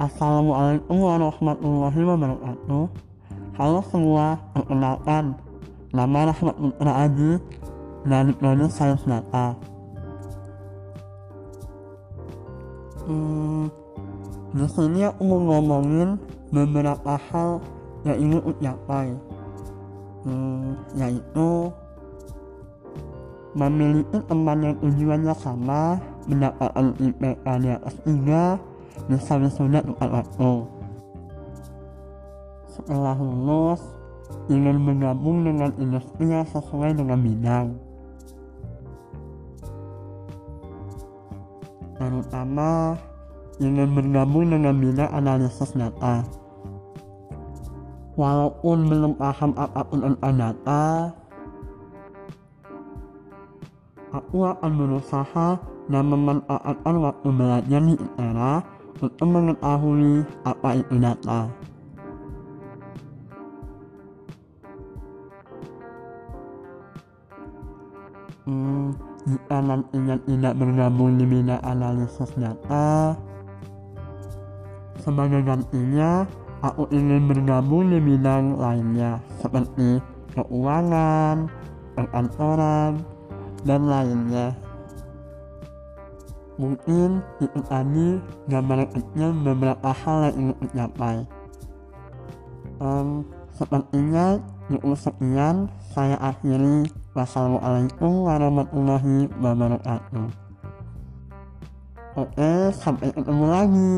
Assalamualaikum warahmatullahi wabarakatuh. Halo semua, perkenalkan nama Rahmat Putra Aji dari Prodi Sains Data. Hmm, di sini aku mau ngomongin beberapa hal yang ingin aku capai, hmm, yaitu memiliki teman yang tujuannya sama, mendapatkan IPK di atas 3, bisa wisuda tepat waktu. Setelah lulus, ingin bergabung dengan industri yang sesuai dengan bidang. Terutama ingin bergabung dengan bidang analisis data. Walaupun belum paham apa pun tentang data, aku akan berusaha dan memanfaatkan waktu belajar di ITERA untuk mengetahui apa itu data. Hmm, jika nantinya tidak bergabung di bidang analisis data, sebagai gantinya, aku ingin bergabung di bidang lainnya seperti keuangan, perkantoran, dan lainnya. Mungkin itu tadi gambaran kecil beberapa hal yang ingin dicapai. Um, sepertinya cukup sekian saya akhiri. Wassalamualaikum warahmatullahi wabarakatuh. Oke, sampai ketemu lagi.